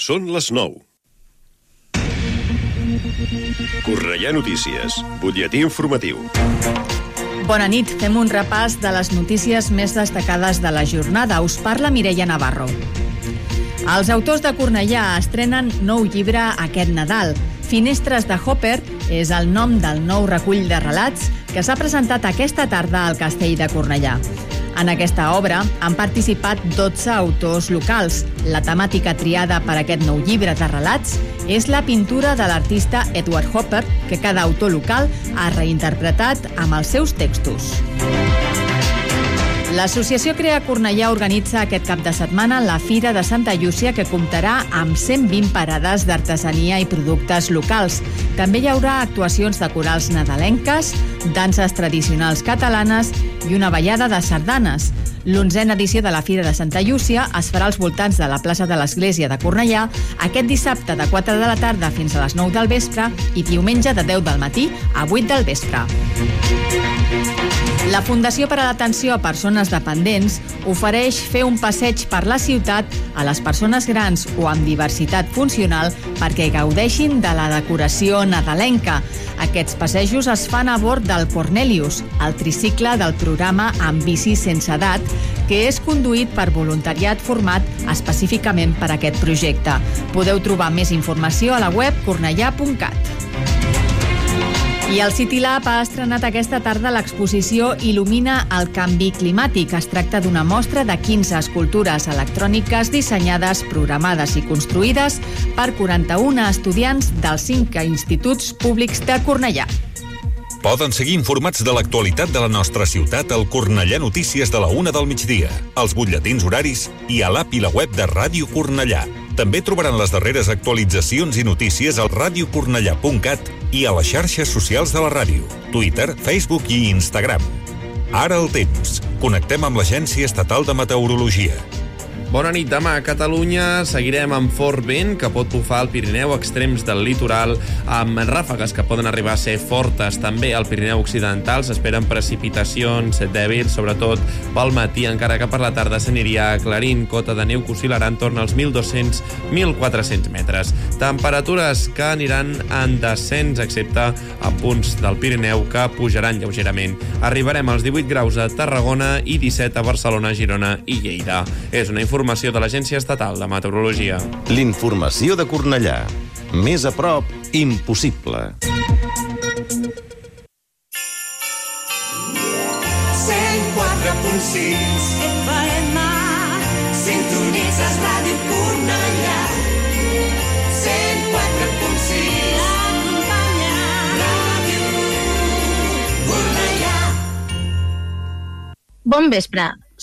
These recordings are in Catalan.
Són les 9. Correia Notícies, butlletí informatiu. Bona nit. Fem un repàs de les notícies més destacades de la jornada. Us parla Mireia Navarro. Els autors de Cornellà estrenen nou llibre aquest Nadal. Finestres de Hopper és el nom del nou recull de relats que s'ha presentat aquesta tarda al Castell de Cornellà. En aquesta obra han participat 12 autors locals. La temàtica triada per aquest nou llibre de relats és la pintura de l'artista Edward Hopper, que cada autor local ha reinterpretat amb els seus textos. L'associació Crea Cornellà organitza aquest cap de setmana la Fira de Santa Llúcia que comptarà amb 120 parades d'artesania i productes locals. També hi haurà actuacions de corals nadalenques, danses tradicionals catalanes i una ballada de sardanes. L'onzena edició de la Fira de Santa Llúcia es farà als voltants de la plaça de l'Església de Cornellà aquest dissabte de 4 de la tarda fins a les 9 del vespre i diumenge de 10 del matí a 8 del vespre. La Fundació per a l'Atenció a Persones Dependents ofereix fer un passeig per la ciutat a les persones grans o amb diversitat funcional perquè gaudeixin de la decoració nadalenca. Aquests passejos es fan a bord del Cornelius, el tricicle del programa Amb bici sense edat, que és conduït per voluntariat format específicament per aquest projecte. Podeu trobar més informació a la web cornellà.cat. I el City Lab ha estrenat aquesta tarda l'exposició Il·lumina el canvi climàtic. Es tracta d'una mostra de 15 escultures electròniques dissenyades, programades i construïdes per 41 estudiants dels 5 instituts públics de Cornellà. Poden seguir informats de l'actualitat de la nostra ciutat al Cornellà Notícies de la una del migdia, als butlletins horaris i a l'app i la web de Ràdio Cornellà. També trobaran les darreres actualitzacions i notícies al radiocornellà.cat i a les xarxes socials de la ràdio, Twitter, Facebook i Instagram. Ara el temps. Connectem amb l'Agència Estatal de Meteorologia. Bona nit. Demà a Catalunya seguirem amb fort vent que pot bufar al Pirineu extrems del litoral amb ràfegues que poden arribar a ser fortes. També al Pirineu Occidental s'esperen precipitacions dèbils, sobretot pel matí, encara que per la tarda s'aniria aclarint. Cota de neu que oscil·larà entorn als 1.200-1.400 metres. Temperatures que aniran en descens, excepte a punts del Pirineu que pujaran lleugerament. Arribarem als 18 graus a Tarragona i 17 a Barcelona, Girona i Lleida. És una informació informació de l'Agència Estatal de Meteorologia. L'informació de Cornellà. Més a prop, impossible. FM Sintonitzes Ràdio Cornellà 104.6 Acompanya Ràdio Cornellà Bon vespre.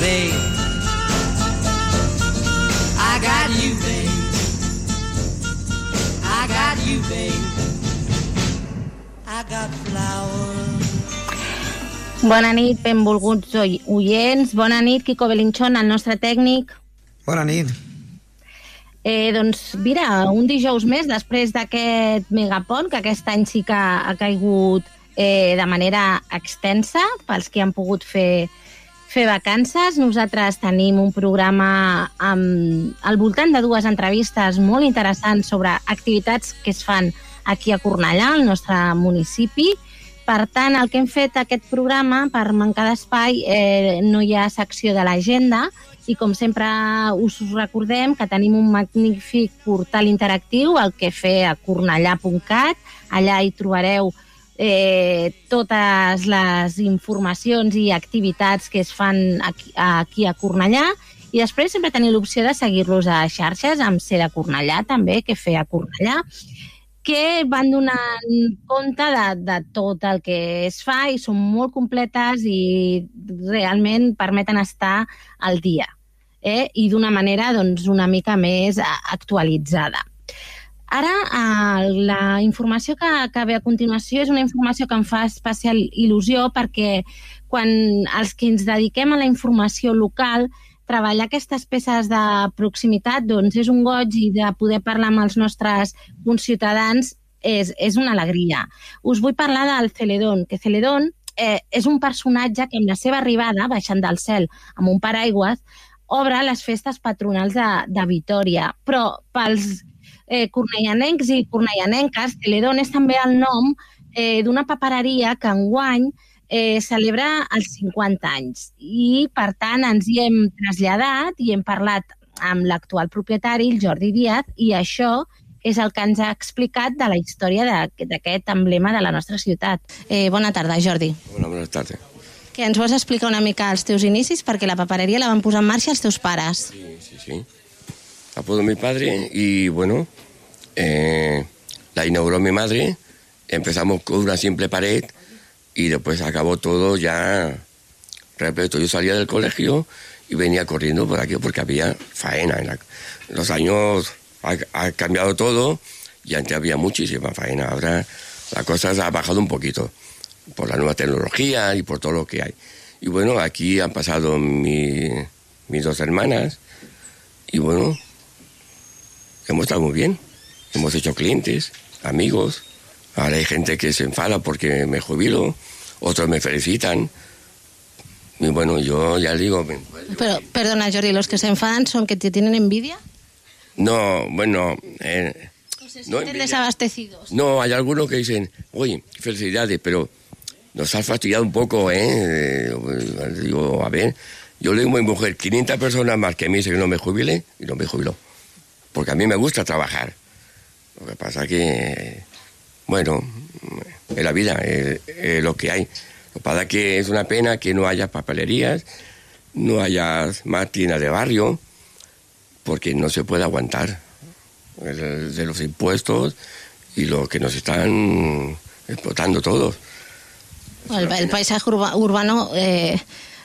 Babe I got you, babe I got you, babe I got flowers Bona nit, benvolguts oi- oients. Bona nit, Quico Belinchón, el nostre tècnic. Bona nit. Eh, doncs, mira, un dijous més després d'aquest megapont, que aquest any sí que ha caigut eh, de manera extensa pels que han pogut fer, fer vacances. Nosaltres tenim un programa amb, al voltant de dues entrevistes molt interessants sobre activitats que es fan aquí a Cornellà, al nostre municipi. Per tant, el que hem fet aquest programa, per mancar d'espai, eh, no hi ha secció de l'agenda i com sempre us recordem que tenim un magnífic portal interactiu, el que fer a cornellà.cat. Allà hi trobareu eh, totes les informacions i activitats que es fan aquí, aquí a Cornellà i després sempre teniu l'opció de seguir-los a xarxes amb ser de Cornellà també, que fer a Cornellà que van donant compte de, de tot el que es fa i són molt completes i realment permeten estar al dia eh? i d'una manera doncs, una mica més eh, actualitzada. Ara, eh, la informació que, que ve a continuació és una informació que em fa especial il·lusió perquè quan els que ens dediquem a la informació local treballar aquestes peces de proximitat doncs és un goig i de poder parlar amb els nostres conciutadans és, és una alegria. Us vull parlar del Celedón, que Celedón eh, és un personatge que amb la seva arribada, baixant del cel amb un paraigües, obre les festes patronals de, de Vitoria. Però pels eh, cornellanencs i cornellanenques, Celedón és també el nom eh, d'una papereria que enguany eh, celebra els 50 anys i, per tant, ens hi hem traslladat i hem parlat amb l'actual propietari, el Jordi Díaz, i això és el que ens ha explicat de la història d'aquest emblema de la nostra ciutat. Eh, bona tarda, Jordi. Bona, bona tarda. Que ens vols explicar una mica els teus inicis? Perquè la papereria la van posar en marxa els teus pares. Sí, sí, sí. La puso mi padre y, bueno, eh, la inauguró mi madre. Empezamos con una simple pared y después acabó todo ya repleto. Yo salía del colegio y venía corriendo por aquí porque había faena. En los años ha, ha cambiado todo y antes había muchísima faena. Ahora la cosa ha bajado un poquito por la nueva tecnología y por todo lo que hay. Y bueno, aquí han pasado mi- mis dos hermanas y bueno, hemos estado muy bien. Hemos hecho clientes, amigos. Ahora hay gente que se enfada porque me jubilo, otros me felicitan. Y bueno, yo ya digo, Pero, perdona, Jordi, ¿los que se enfadan son que te tienen envidia? no, bueno, eh, ¿O se No desabastecidos? no, hay algunos que dicen, oye, felicidades, pero nos has fastidiado un poco, ¿eh? Eh, Digo, a ver, yo le digo a mi mujer, 500 personas más que me dicen que no me jubile, y no me jubiló. Porque a mí me gusta trabajar. Lo que pasa que, bueno, es la vida, es, es lo que hay. Lo que pasa que es una pena que no haya papelerías, no haya más tiendas de barrio, porque no se puede aguantar el- de los impuestos y lo que nos están explotando todos. El, el paisaje urba- urbano eh,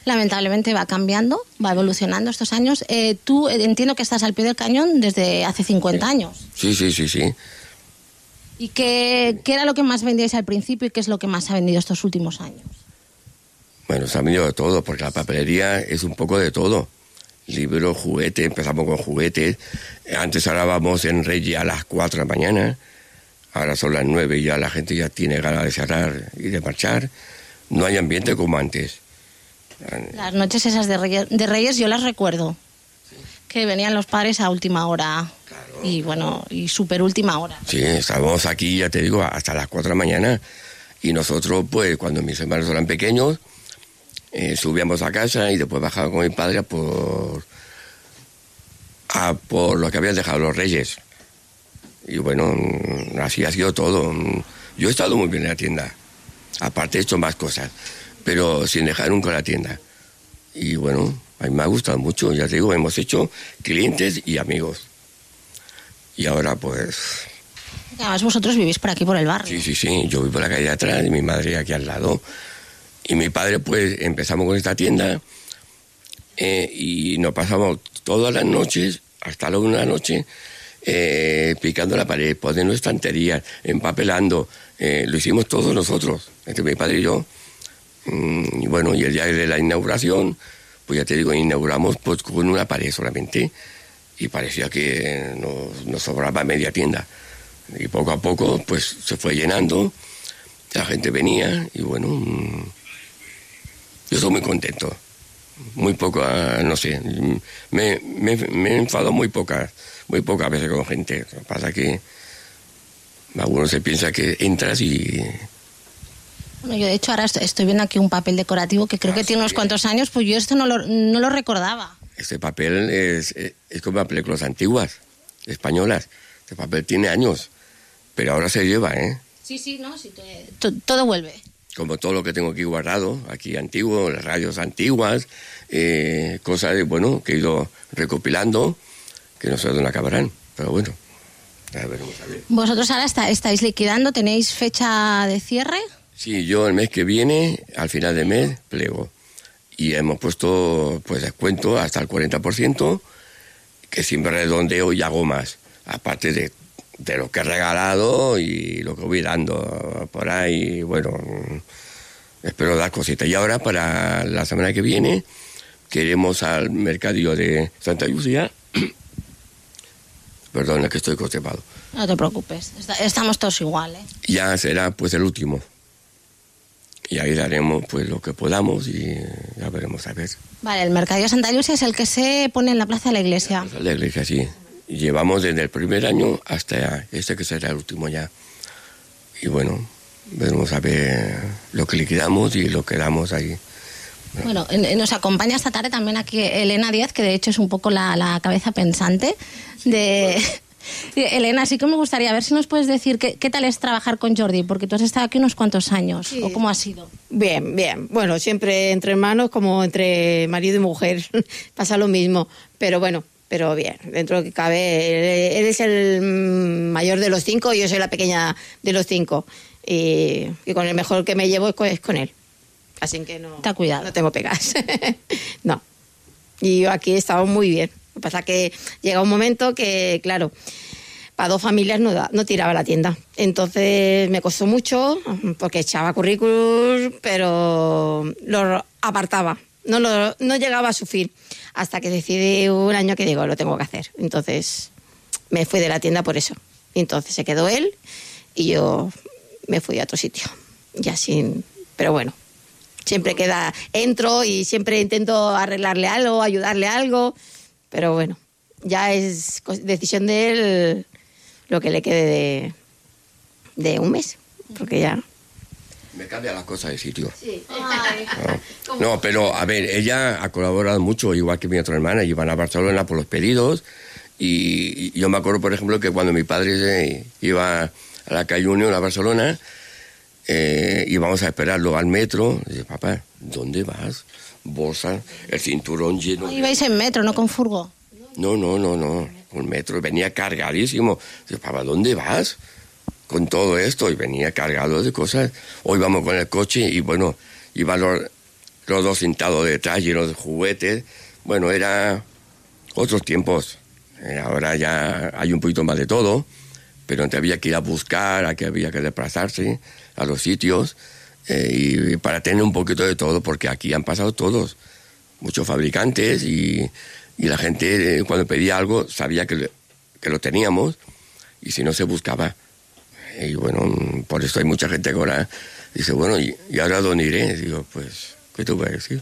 lamentablemente va cambiando, va evolucionando estos años. Eh, tú eh, entiendo que estás al pie del cañón desde hace 50 años. Sí, sí, sí, sí. ¿Y qué, qué era lo que más vendíais al principio y qué es lo que más ha vendido estos últimos años? Bueno, se ha venido de todo, porque la papelería es un poco de todo. Libros, juguetes, empezamos con juguetes. Antes hablábamos en Reyes a las 4 de la mañana. Ahora son las 9 y ya la gente ya tiene ganas de cerrar y de marchar. No hay ambiente como antes. Las noches esas de Reyes, de Reyes yo las recuerdo. Que venían los padres a última hora. Y bueno, y súper última hora. Sí, estábamos aquí, ya te digo, hasta las 4 de la mañana. Y nosotros, pues, cuando mis hermanos eran pequeños, eh, subíamos a casa y después bajaba con mi padre a por, a por lo que habían dejado los reyes. Y bueno, mm, así ha sido todo. Mm, Yo he estado muy bien en la tienda. Aparte he hecho más cosas, pero sin dejar nunca la tienda. Y bueno, a mí me ha gustado mucho, ya te digo, hemos hecho clientes y amigos. Y ahora pues Además vosotros vivís por aquí, por el barrio. Sí, sí, sí. Yo vivo por la calle de atrás y mi madre aquí al lado. Y mi padre, pues, empezamos con esta tienda eh, y nos pasamos todas las noches, hasta la una noche, eh, picando la pared, poniendo estanterías, empapelando. Eh, lo hicimos todos nosotros, entre mi padre y yo. Mm, y bueno, y el día de la inauguración, pues ya te digo, inauguramos pues con una pared solamente y parecía que nos, sobraba media tienda. Y poco a poco, pues se fue llenando, la gente venía y bueno, mm, yo estoy muy contento. Muy poco, ah, no sé, mm, me, me, he enfadado muy pocas, muy pocas veces con gente. Lo que pasa que algunos se piensa que entras y Bueno, yo de hecho ahora est- estoy viendo aquí un papel decorativo que creo que tiene unos cuantos años, pues yo esto no lo, no lo recordaba. Este papel es, es, es como las películas antiguas, españolas. Este papel tiene años, pero ahora se lleva, ¿eh? Sí, sí, no, sí, to- todo vuelve. Como todo lo que tengo aquí guardado, aquí antiguo, las radios antiguas, eh, cosas, bueno, que he ido recopilando, que no sé dónde acabarán, pero bueno, ya veremos a ver. ¿Vosotros ahora está- estáis liquidando? ¿Tenéis fecha de cierre? Sí, yo el mes que viene, al final de mes, plego. Y hemos puesto pues descuento hasta el 40%, que siempre redondeo y hago más. Aparte de, de lo que he regalado y lo que voy dando por ahí, bueno, espero dar cositas. Y ahora para la semana que viene, queremos al mercadillo de Santa Lucía. Perdón, es que estoy constipado. No te preocupes, estamos todos igual, ¿eh? ya será pues el último. Y ahí daremos pues lo que podamos y ya veremos a ver. Vale, el Mercadillo Santa Lucia es el que se pone en la plaza de la iglesia. La iglesia sí. Llevamos desde el primer año hasta este que será el último ya. Y bueno, veremos a ver lo que liquidamos y lo que damos ahí. Bueno, en- nos acompaña esta tarde también aquí Elena Díaz, que de hecho es un poco la, la cabeza pensante de... Elena, sí que me gustaría ver si nos puedes decir qué, qué tal es trabajar con Jordi, porque tú has estado aquí unos cuantos años, Sí. o cómo ha sido. Bien, bien. Bueno, siempre entre hermanos como entre marido y mujer pasa lo mismo, pero bueno, pero bien, dentro de lo que cabe, él él es el mm, mayor de los cinco y yo soy la pequeña de los cinco. Y, y con el mejor que me llevo es con, es con él. Así que no, Te cuidado. no tengo pegas. no. Y yo aquí he estado muy bien. Lo que pasa que llega un momento que, claro, para dos familias no, no tiraba la tienda. Entonces me costó mucho porque echaba currículum, pero lo apartaba. No, no llegaba a su fin. Hasta que decidí un año que digo, lo tengo que hacer. Entonces me fui de la tienda por eso. Entonces se quedó él y yo me fui a otro sitio. Y así, pero bueno, siempre queda, entro y siempre intento arreglarle algo, ayudarle algo, pero bueno, ya es decisión de él lo que le quede de, de un mes, porque ya... Me cambia las cosas de sitio. No. No, pero a ver, ella ha colaborado mucho, igual que mi otra hermana, y van a Barcelona por los pedidos. Y, yo me acuerdo, por ejemplo, que cuando mi padre se iba a la calle Unión a Barcelona, eh, íbamos a esperarlo al metro. Dice, papá, ¿dónde vas? Bolsa, el cinturón lleno. de- Ibais en metro, no con furgo. no, no, no, no. Un metro venía cargadísimo. Dice, papá, ¿dónde vas? Con todo esto. Y venía cargado de cosas. Hoy vamos con el coche y bueno, iban los, los dos sentados detrás llenos de juguetes. Bueno, era otros tiempos. Eh, ahora ya hay un poquito más de todo. Pero antes había que ir a buscar, a que había que desplazarse a los sitios. Eh, y para tener un poquito de todo, porque aquí han pasado todos muchos fabricantes y, y la gente eh, cuando pedía algo sabía que, que lo teníamos y si no se buscaba. Y bueno, por eso hay mucha gente que ahora dice, bueno, ¿y, y ahora dónde iré? Digo, pues, ¿qué te voy a decir?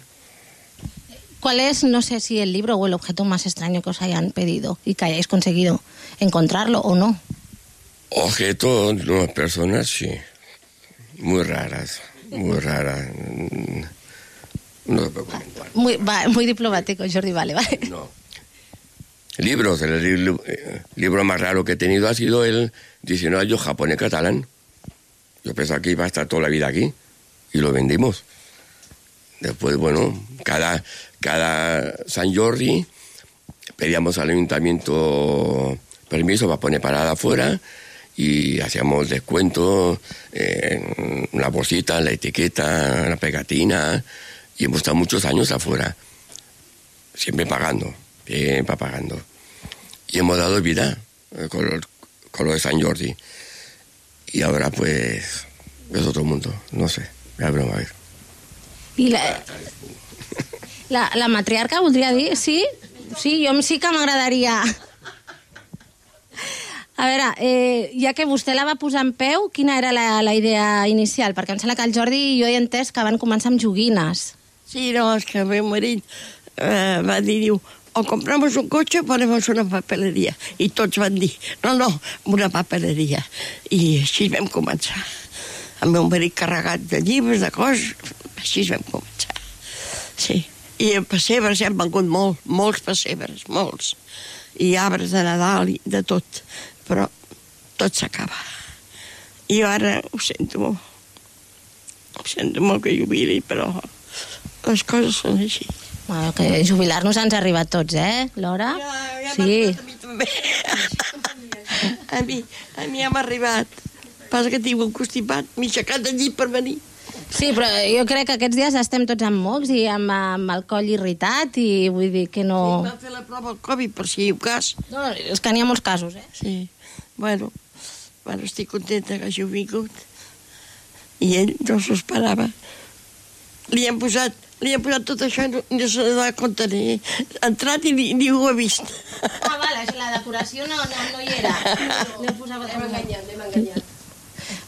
¿Cuál es, no sé si el libro o el objeto más extraño que os hayan pedido y que hayáis conseguido encontrarlo o no? Objetos, no, personas, sí. Muy raras, muy raras. Mm, No se puede comentar. Muy, va- muy diplomático, Jordi, vale, vale. No. Libros, el li- libro más raro que he tenido ha sido el diccionario japonés-catalán. Yo pensaba que iba a estar toda la vida aquí y lo vendimos. Después, bueno, cada, cada San Jordi pedíamos al ayuntamiento permiso para poner parada afuera y hacíamos descuento en la bolsita, la etiqueta, la pegatina y hemos estado muchos años afuera siempre pagando, siempre pagando. Y hemos dado vida eh, con, con lo de San Jordi. Y ahora pues es otro mundo, no sé, ya veremos a ver. La, la, la matriarca voldria dir, sí? Sí, jo sí que m'agradaria... A veure, eh, ja que vostè la va posar en peu, quina era la, la idea inicial? Perquè em sembla que el Jordi i jo he entès que van començar amb joguines. Sí, no, es que mi marit eh, va dir, diu, o compramos un coche o ponemos una papelería. I tots van dir, no, no, una papelería. I així vam començar. el meu marit carregat de llibres, de coses, així vam començar. Sí, i en pessebres hem vengut molt, molts pessebres, molts. I arbres de Nadal i de tot, però tot s'acaba. I ara ho sento molt. Ho sento molt que jubili, però les coses són així. Bueno, que jubilar-nos ens ha arribat tots, eh, l'hora? ja sí. A mi també. a mi, a mi ja m'ha arribat. Passa que tinc un constipat, m'he aixecat llit per venir. Sí, però jo crec que aquests dies estem tots amb mocs i amb, amb el coll irritat i vull dir que no... Sí, m'han fet la prova al Covid, per si hi ha cas. No, és que n'hi ha molts casos, eh? Sí, bueno, bueno, estic contenta que hàgiu vingut. I ell no s'ho esperava. Li han posat, li han posat tot això i no, no se n'ha compte ni ha entrat i ni, ni ho ha vist. Ah, vale, la decoració no, no, no hi era. No, no posava... Hem enganyat, hem enganyat.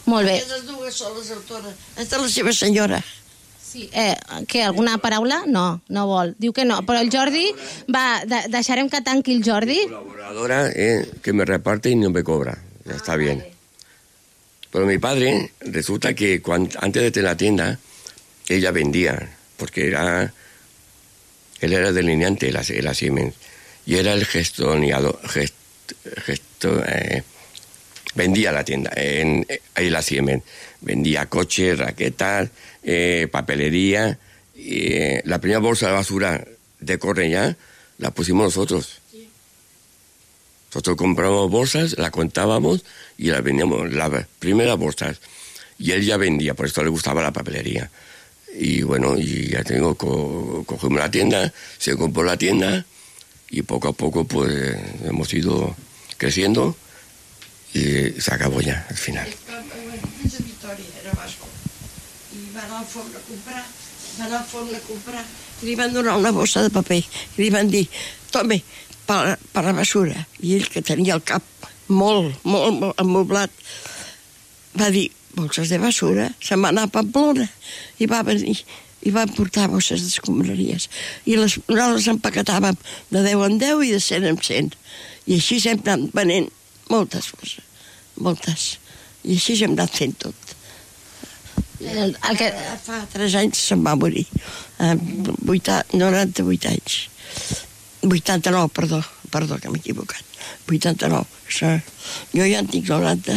Molt bé. Aquestes dues són les autores. Aquesta és la seva senyora. Sí. Eh, què, alguna paraula? No, no vol. Diu que no. Però el Jordi, va, de, deixarem que tanqui el Jordi. Colaboradora eh, que me reparte y no me cobra. Ya está bien. Pero mi padre, resulta que cuan- antes de tener la tienda, ella vendía, porque era. Él era delineante, era, era Siemens. Y era el gestionador. Gest, gesto, eh, vendía la tienda, en, eh, ahí la Siemens. Vendía coches, raquetas, eh, papelería. Eh, la primera bolsa de basura de Cornellá la pusimos nosotros. Nosotros compramos bolsas, las contábamos y las vendíamos, las primeras bolsas. Y él ya vendía, por eso le gustaba la papelería. Y bueno, y ya tengo, co- cogimos la tienda, se compró la tienda y poco a poco pues hemos ido creciendo y se acabó ya al final. Fins a Victòria, era basco. I va anar al forn a comprar, va anar al forn a comprar, i li van donar una bossa de paper, i li van dir, tome, per, per la basura. I ell, que tenia el cap molt, molt, molt amoblat, va dir, bolses de basura, se'n va anar a Pamplona, i va venir, i va portar bosses d'escombraries. I les, nosaltres les empaquetàvem de 10 en 10 i de 100 en 100. I així anat venent moltes coses, moltes. I així hem anat fent tot. El, el que... Fa 3 anys se'n va morir, amb 80, 98 anys. 89, perdó, perdó que m'he equivocat. 89, això, jo ja en tinc 90.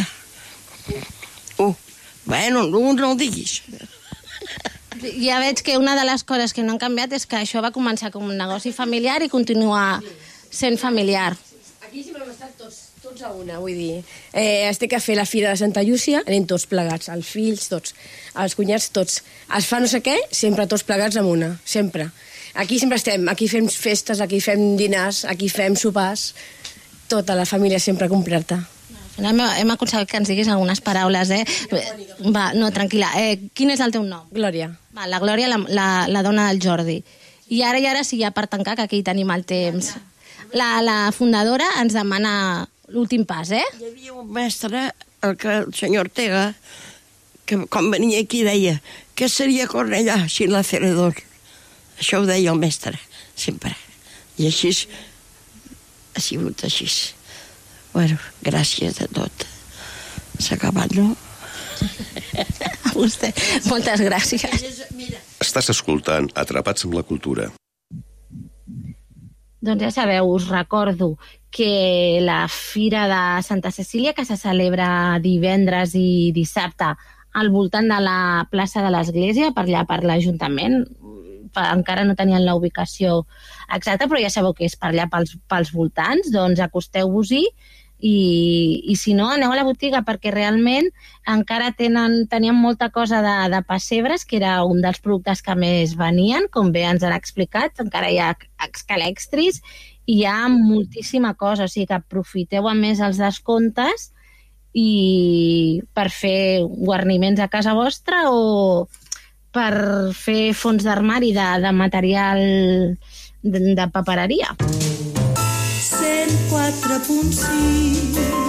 Uh, bueno, no, no ho diguis. Ja veig que una de les coses que no han canviat és que això va començar com un negoci familiar i continua sent familiar. Aquí sempre hem estat tots, tots a una, vull dir. Eh, estic a fer la fira de Santa Llúcia, anem tots plegats, els fills, tots, els cunyats, tots. Es fa no sé què, sempre tots plegats amb una, sempre. Aquí sempre estem, aquí fem festes, aquí fem dinars, aquí fem sopars, tota la família sempre completa. Hem, hem aconseguit que ens diguis algunes paraules, eh? Va, no, tranquil·la. Eh, quin és el teu nom? Glòria. Va, la Glòria, la, la, la dona del Jordi. I ara i ara sí, ja per tancar, que aquí tenim el temps. La, la fundadora ens demana l'últim pas, eh? Hi havia un mestre, el, que, el senyor Ortega, que quan venia aquí deia què seria Cornellà sin l'acerador? Això ho deia el mestre, sempre. I així ha sigut així. Bueno, gràcies a tot. S'ha acabat, no? A vostè. Moltes gràcies. Estàs escoltant Atrapats amb la cultura. Doncs ja sabeu, us recordo que la Fira de Santa Cecília, que se celebra divendres i dissabte al voltant de la plaça de l'Església, per allà per l'Ajuntament, encara no tenien la ubicació exacta, però ja sabeu que és per allà pels, pels voltants, doncs acosteu-vos-hi i, i si no, aneu a la botiga perquè realment encara tenen, tenien molta cosa de, de pessebres, que era un dels productes que més venien, com bé ens han explicat, encara hi ha excalextris i hi ha moltíssima cosa, o sigui que aprofiteu a més els descomptes i per fer guarniments a casa vostra o per fer fons d'armari de, de material de, de papereria. 104.6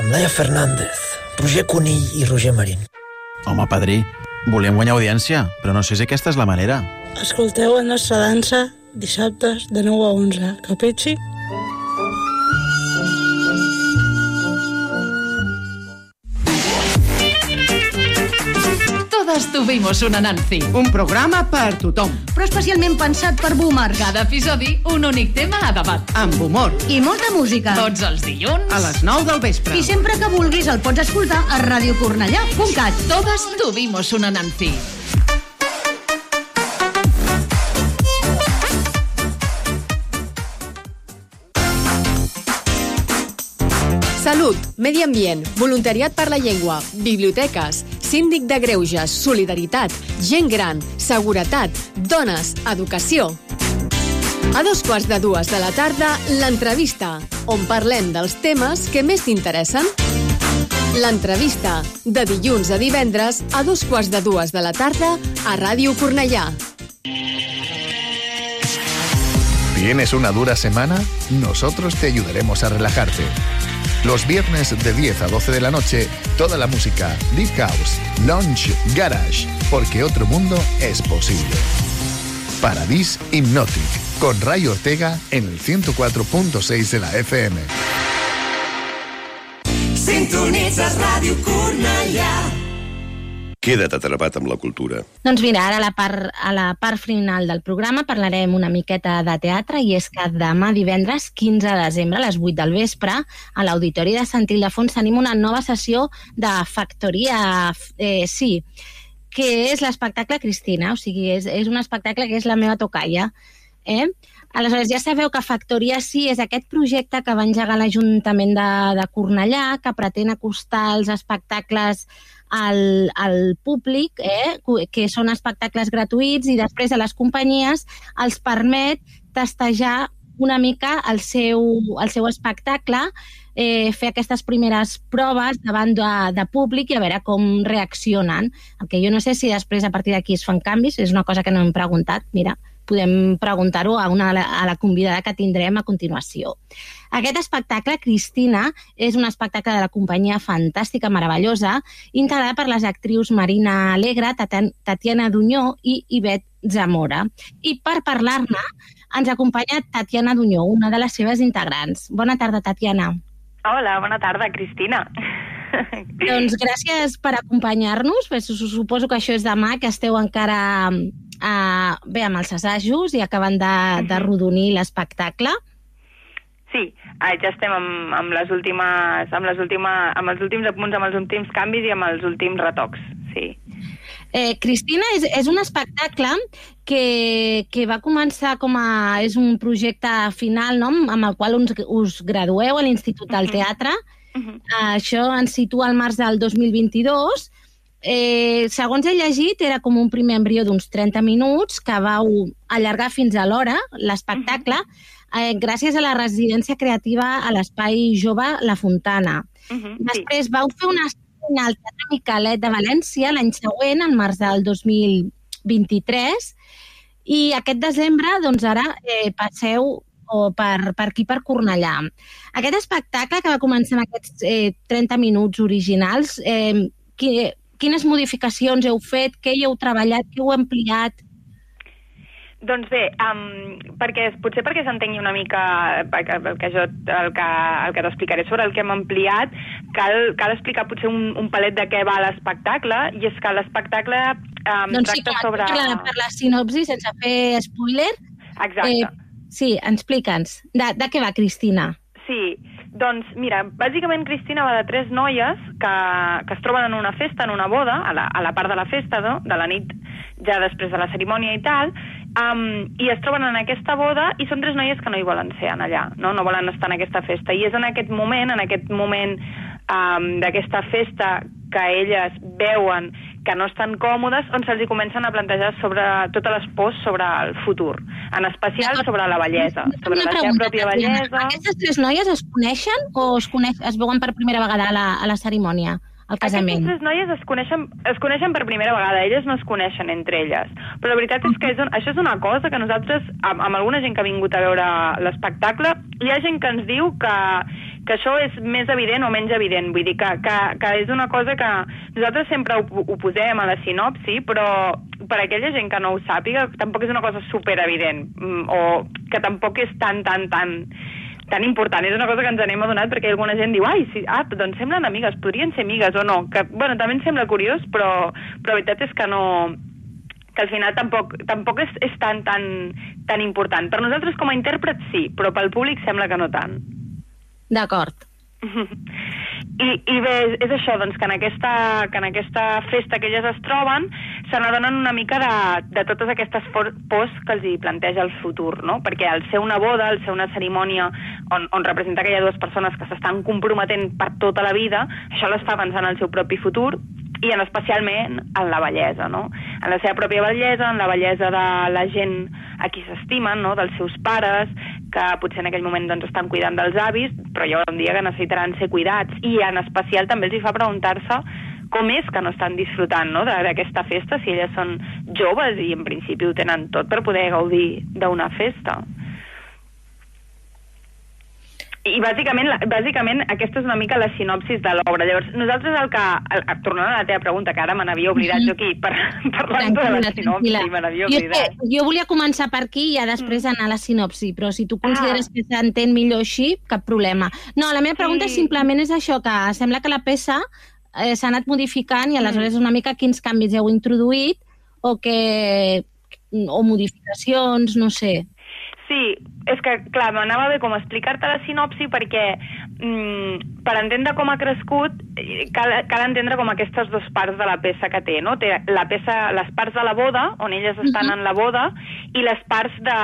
amb Laia Fernández, Roger Conill i Roger Marín. Home, padrí, volem guanyar audiència, però no sé si aquesta és la manera. Escolteu el nostre dansa dissabtes de 9 a 11. Capitxi? Todas tuvimos una Nancy. Un programa per tothom. Però especialment pensat per boomers. Cada episodi, un únic tema a debat. Amb humor. I molta música. Tots els dilluns. A les 9 del vespre. I sempre que vulguis el pots escoltar a radiocornellà.cat. Todas tuvimos una Nancy. Salut, medi ambient, voluntariat per la llengua, biblioteques, síndic de greuges, solidaritat, gent gran, seguretat, dones, educació. A dos quarts de dues de la tarda, l'entrevista, on parlem dels temes que més t'interessen. L'entrevista, de dilluns a divendres, a dos quarts de dues de la tarda, a Ràdio Cornellà. ¿Tienes una dura semana? Nosotros te ayudaremos a relajarte. Los viernes de 10 a 12 de la noche, toda la música, Deep House, Lounge, Garage, porque otro mundo es posible. Paradis Hypnotic, con Ray Ortega en el 104.6 de la FM. Cornellà. Queda't atrapat amb la cultura. Doncs mira, ara a la, part, a la part final del programa parlarem una miqueta de teatre i és que demà divendres 15 de desembre a les 8 del vespre a l'Auditori de Sant Ildefons tenim una nova sessió de Factoria eh, Sí, que és l'espectacle Cristina, o sigui, és, és un espectacle que és la meva tocalla. Eh? Aleshores, ja sabeu que Factoria Sí és aquest projecte que va engegar l'Ajuntament de, de Cornellà, que pretén acostar els espectacles al, al públic, eh, que són espectacles gratuïts i després a les companyies els permet testejar una mica el seu, el seu espectacle, eh, fer aquestes primeres proves davant de, de públic i a veure com reaccionen. El que jo no sé si després a partir d'aquí es fan canvis, és una cosa que no hem preguntat, mira, podem preguntar-ho a, una, a la convidada que tindrem a continuació. Aquest espectacle, Cristina, és un espectacle de la companyia fantàstica, meravellosa, integrada per les actrius Marina Alegre, Tatiana Dunyó i Ivet Zamora. I per parlar-ne ens acompanya Tatiana Dunyó, una de les seves integrants. Bona tarda, Tatiana. Hola, bona tarda, Cristina. Doncs gràcies per acompanyar-nos. Suposo que això és demà, que esteu encara uh, bé amb els assajos i acaben de, de rodonir l'espectacle. Sí, eh, ja estem amb, amb, les últimes, amb, les últimes, amb els últims apunts, amb els últims canvis i amb els últims retocs, sí. Eh, Cristina, és, és un espectacle que, que va començar com a... és un projecte final no? amb el qual us, us gradueu a l'Institut del Teatre. Uh -huh. eh, això ens situa al març del 2022 Eh, segons he llegit, era com un primer embrió d'uns 30 minuts que vau allargar fins a l'hora l'espectacle uh -huh. eh, gràcies a la residència creativa a l'Espai Jove La Fontana. Uh -huh, Després vau fer una escena al Teatre Micalet de València l'any següent, en març del 2023, i aquest desembre, doncs ara, eh, passeu o per, per aquí, per Cornellà. Aquest espectacle, que va començar amb aquests eh, 30 minuts originals, eh, qui, quines modificacions heu fet, què hi heu treballat, què heu ampliat? Doncs bé, um, perquè, potser perquè s'entengui una mica el que jo el que, el que t'explicaré sobre el que hem ampliat, cal, cal explicar potser un, un palet de què va l'espectacle, i és que l'espectacle um, doncs sí, clar, sobre... Per la, per la sinopsi, sense fer spoiler. Exacte. Eh, sí, explica'ns. De, de què va, Cristina? Sí, doncs mira, bàsicament Cristina va de tres noies que, que es troben en una festa, en una boda, a la, a la part de la festa, no? de la nit ja després de la cerimònia i tal, um, i es troben en aquesta boda i són tres noies que no hi volen ser en allà, no? no volen estar en aquesta festa. I és en aquest moment, en aquest moment um, d'aquesta festa que elles veuen que no estan còmodes, on se'ls comencen a plantejar sobre totes les pors sobre el futur, en especial sobre la bellesa, sobre la seva pròpia bellesa. Aquestes tres noies es coneixen o es, coneix, es veuen per primera vegada a la, a la cerimònia, al casament? Aquestes noies es coneixen, es coneixen per primera vegada, elles no es coneixen entre elles. Però la veritat és que és un, això és una cosa que nosaltres, amb, amb alguna gent que ha vingut a veure l'espectacle, hi ha gent que ens diu que, que això és més evident o menys evident. Vull dir que, que, que és una cosa que nosaltres sempre ho, ho posem a la sinopsi, però per aquella gent que no ho sàpiga, tampoc és una cosa superevident, mm, o que tampoc és tan, tan, tan tan important. És una cosa que ens anem adonat perquè alguna gent diu ai, sí, ah, doncs semblen amigues, podrien ser amigues o no. Que, bueno, també em sembla curiós, però, però la veritat és que no que al final tampoc, tampoc és, és tan, tan, tan important. Per nosaltres com a intèrprets sí, però pel públic sembla que no tant. D'acord. I, I bé, és això, doncs, que en aquesta, que en aquesta festa que elles es troben se n'adonen una mica de, de totes aquestes pors que els hi planteja el futur, no? Perquè al ser una boda, al ser una cerimònia on, on representa que hi ha dues persones que s'estan comprometent per tota la vida, això les fa pensar en el seu propi futur i en especialment en la bellesa, no? En la seva pròpia bellesa, en la bellesa de la gent a qui s'estimen, no? dels seus pares, que potser en aquell moment doncs, estan cuidant dels avis, però hi haurà un dia que necessitaran ser cuidats. I en especial també els hi fa preguntar-se com és que no estan disfrutant no? d'aquesta festa si elles són joves i en principi ho tenen tot per poder gaudir d'una festa. I bàsicament, la- bàsicament aquesta és una mica la sinopsis de l'obra. Llavors, nosaltres el que... El, tornant a la teva pregunta, que ara me n'havia oblidat jo aquí, per, parlant de la sinopsi, me n'havia Jo, oblidat. que jo volia començar per aquí i ja després anar a la sinopsi, però si tu consideres Ah. que s'entén millor així, cap problema. No, la meva pregunta Sí. simplement és això, que sembla que la peça eh, s'ha anat modificant i aleshores una mica quins canvis heu introduït o que o modificacions, no sé. Sí, és que, clar, m'anava bé com explicar-te la sinopsi perquè mm, per entendre com ha crescut cal, cal entendre com aquestes dues parts de la peça que té, no? Té la peça, les parts de la boda, on elles estan en la boda, i les parts de,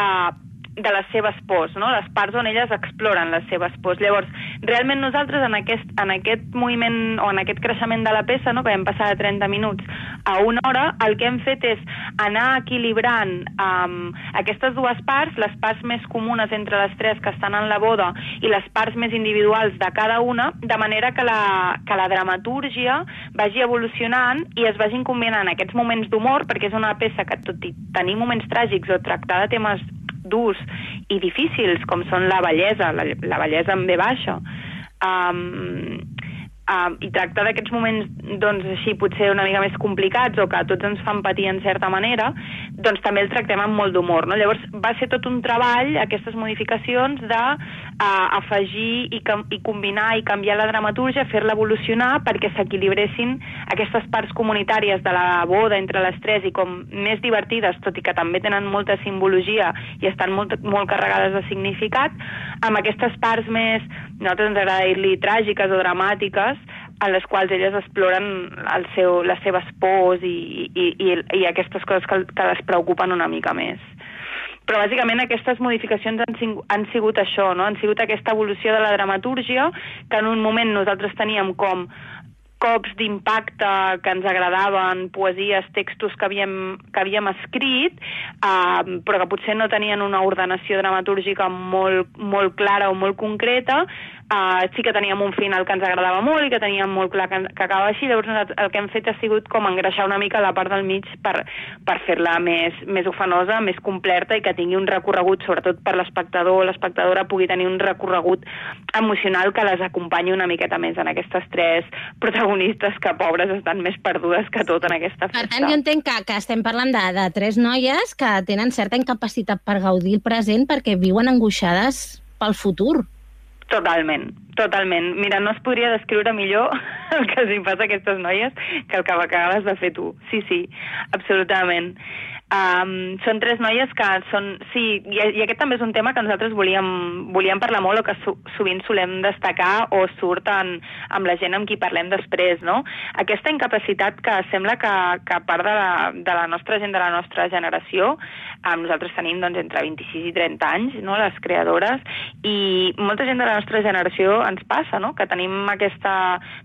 de les seves pors, no? les parts on elles exploren les seves pors. Llavors, realment nosaltres en aquest, en aquest moviment o en aquest creixement de la peça, no? que vam passar de 30 minuts a una hora, el que hem fet és anar equilibrant um, aquestes dues parts, les parts més comunes entre les tres que estan en la boda i les parts més individuals de cada una, de manera que la, que la dramatúrgia vagi evolucionant i es vagin combinant aquests moments d'humor, perquè és una peça que tot i tenir moments tràgics o tractar de temes durs i difícils, com són la bellesa, la, la bellesa amb B baixa, um, um, i tractar d'aquests moments doncs, així potser una mica més complicats o que tots ens fan patir en certa manera, doncs també el tractem amb molt d'humor. No? Llavors va ser tot un treball, aquestes modificacions, de uh, afegir i, i combinar i canviar la dramatúrgia, fer-la evolucionar perquè s'equilibressin aquestes parts comunitàries de la boda entre les tres i com més divertides, tot i que també tenen molta simbologia i estan molt, molt carregades de significat, amb aquestes parts més, nosaltres ens agrada dir-li tràgiques o dramàtiques, en les quals elles exploren el seu, les seves pors i, i, i, i aquestes coses que, que les preocupen una mica més. Però bàsicament aquestes modificacions han, han sigut això, no? han sigut aquesta evolució de la dramatúrgia, que en un moment nosaltres teníem com cops d'impacte que ens agradaven, poesies, textos que havíem, que havíem escrit, eh, però que potser no tenien una ordenació dramatúrgica molt, molt clara o molt concreta, eh, sí que teníem un final que ens agradava molt i que teníem molt clar que, que acabava així, llavors el que hem fet ha sigut com engreixar una mica la part del mig per, per fer-la més, més ofenosa, més completa i que tingui un recorregut, sobretot per l'espectador o l'espectadora pugui tenir un recorregut emocional que les acompanyi una miqueta més en aquestes tres protagonistes que, pobres, estan més perdudes que tot en aquesta Per festa. tant, jo entenc que, que estem parlant de, de tres noies que tenen certa incapacitat per gaudir el present perquè viuen angoixades pel futur. Totalment, totalment. Mira, no es podria descriure millor el que els passa a aquestes noies que el que acabes de fer tu. Sí, sí, absolutament. Um, són tres noies que són... Sí, i, i aquest també és un tema que nosaltres volíem, volíem parlar molt o que so, sovint solem destacar o surt en, amb la gent amb qui parlem després, no? Aquesta incapacitat que sembla que, que part de la, de la nostra gent, de la nostra generació, Um, nosaltres tenim doncs, entre 26 i 30 anys, no?, les creadores, i molta gent de la nostra generació ens passa, no?, que tenim aquesta...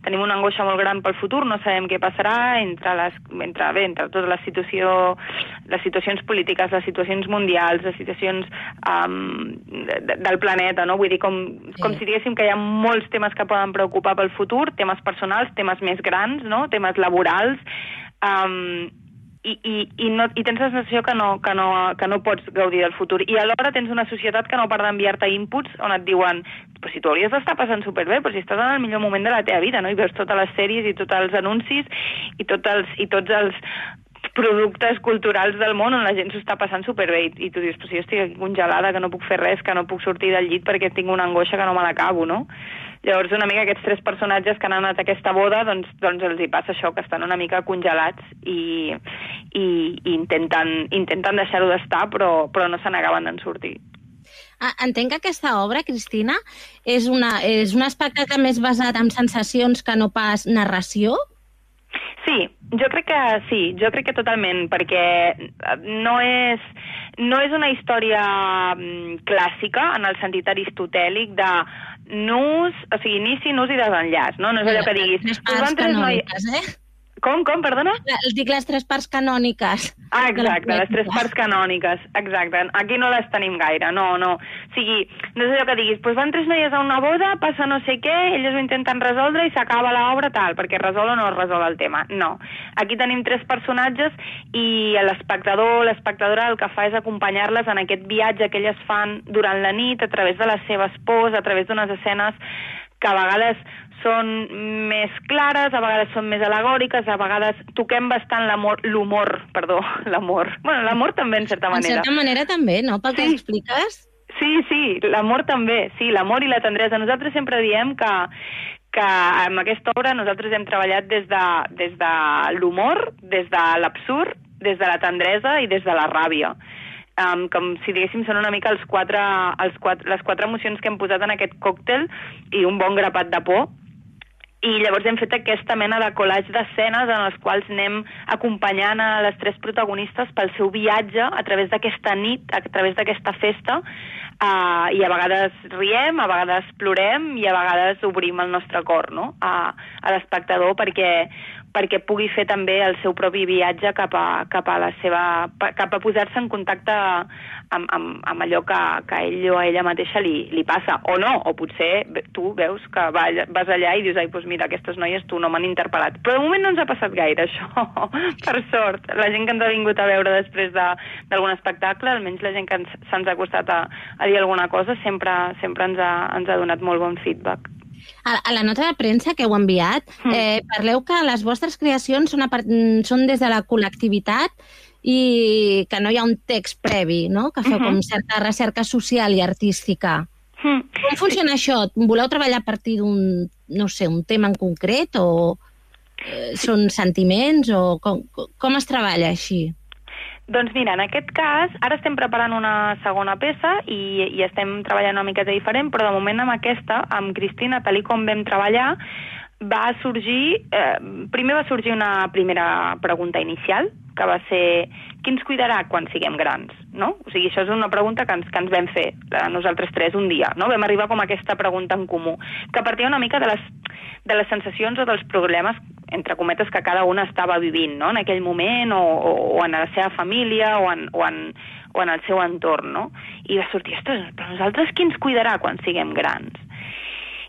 tenim una angoixa molt gran pel futur, no sabem què passarà entre, les, entre, bé, entre tota la situació, les situacions polítiques, les situacions mundials, les situacions um, de, del planeta, no? Vull dir, com, sí. com si diguéssim que hi ha molts temes que poden preocupar pel futur, temes personals, temes més grans, no?, temes laborals, um, i, i, i, no, i tens la sensació que no, que, no, que no pots gaudir del futur. I alhora tens una societat que no para d'enviar-te inputs on et diuen però si tu hauries d'estar passant superbé, però si estàs en el millor moment de la teva vida, no? I veus totes les sèries i tots els anuncis i, tot els, i tots els productes culturals del món on la gent s'ho està passant superbé i, i tu dius, però si jo estic aquí congelada, que no puc fer res, que no puc sortir del llit perquè tinc una angoixa que no me l'acabo, no? Llavors, una mica aquests tres personatges que han anat a aquesta boda, doncs, doncs els hi passa això, que estan una mica congelats i, i, i intenten, intenten deixar-ho d'estar, però, però no se n'acaben d'en sortir. Ah, Entenc que aquesta obra, Cristina, és, una, és un espectacle més basat en sensacions que no pas narració? Sí, jo crec que sí, jo crec que totalment, perquè no és, no és una història mm, clàssica en el sentit aristotèlic de nus, o sigui, inici, nus i desenllaç, no? No és allò que diguis... Les "Us van parts tres noi-" canòniques, eh? Com, com, perdona? Els dic les tres parts canòniques. Ah, exacte, les tres parts canòniques, exacte. Aquí no les tenim gaire, no, no. O sigui, no és allò que diguis, doncs van tres noies a una boda, passa no sé què, elles ho intenten resoldre i s'acaba l'obra tal, perquè resol o no es resol el tema. No. Aquí tenim tres personatges i l'espectador, l'espectadora el que fa és acompanyar-les en aquest viatge que elles fan durant la nit a través de les seves pors, a través d'unes escenes que a vegades són més clares, a vegades són més alegòriques, a vegades toquem bastant l'amor, l'humor, perdó, l'amor. Bueno, l'amor també, en certa En manera. certa manera també, no? Pel que Sí. expliques. Sí, sí, l'amor també, sí, l'amor i la tendresa. Nosaltres sempre diem que, que amb aquesta obra nosaltres hem treballat des de, des de l'humor, des de l'absurd, des de la tendresa i des de la ràbia. Um, com si diguéssim són una mica els quatre, els quatre, les quatre emocions que hem posat en aquest còctel i un bon grapat de por i llavors hem fet aquesta mena de collage d'escenes en les quals anem acompanyant a les tres protagonistes pel seu viatge a través d'aquesta nit, a través d'aquesta festa, uh, i a vegades riem, a vegades plorem i a vegades obrim el nostre cor no? a, a l'espectador perquè, perquè pugui fer també el seu propi viatge cap a, cap a, la seva, cap a posar-se en contacte amb, amb, amb allò que, que ell o a ella mateixa li, li passa, o no, o potser tu veus que va, vas allà i dius, ai, doncs mira, aquestes noies tu no m'han interpel·lat. Però de moment no ens ha passat gaire això, per sort. La gent que ens ha vingut a veure després de- d'algun espectacle, almenys la gent que ens- se'ns ha costat a, a dir alguna cosa, sempre, sempre ens, ha, ens ha donat molt bon feedback. A, a la nota de premsa que heu enviat, eh, parleu que les vostres creacions són, a part, mm, són des de la col·lectivitat i que no hi ha un text previ, no? que feu Mhm. com certa recerca social i artística. Mm. Com funciona això? Voleu treballar a partir d'un, no sé, un tema en concret o eh, són sentiments o com, com es treballa així? Doncs mira, en aquest cas, ara estem preparant una segona peça i, i estem treballant una miqueta diferent, però de moment amb aquesta, amb Cristina, tal com vam treballar, va sorgir, eh, primer va sorgir una primera pregunta inicial, que va ser qui ens cuidarà quan siguem grans, no? O sigui, això és una pregunta que ens, que ens vam fer nosaltres tres un dia, no? Vam arribar com a aquesta pregunta en comú, que partia una mica de les, de les sensacions o dels problemes, entre cometes, que cada una estava vivint, no?, en aquell moment, o, o, o en la seva família, o en, o en, o en el seu entorn, no? I va sortir, ostres, però nosaltres qui ens cuidarà quan siguem grans?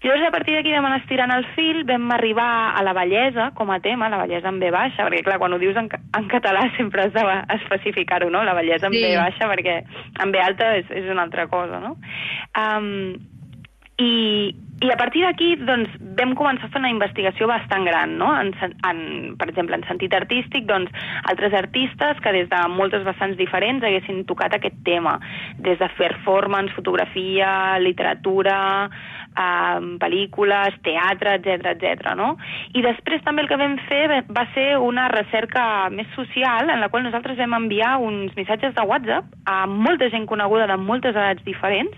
Llavors, a partir d'aquí vam anar estirant el fil, vam arribar a la bellesa com a tema, la bellesa en B baixa, perquè clar, quan ho dius en, en català sempre has d'especificar-ho, no? La bellesa en Sí. B baixa, perquè en B alta és, és una altra cosa, no? Um, i, i a partir d'aquí doncs, vam començar a fer una investigació bastant gran, no? en, en, per exemple, en sentit artístic, doncs, altres artistes que des de moltes vessants diferents haguessin tocat aquest tema, des de performance, fotografia, literatura, eh, pel·lícules, teatre, etc etc. no? I després també el que vam fer va ser una recerca més social en la qual nosaltres vam enviar uns missatges de WhatsApp a molta gent coneguda de moltes edats diferents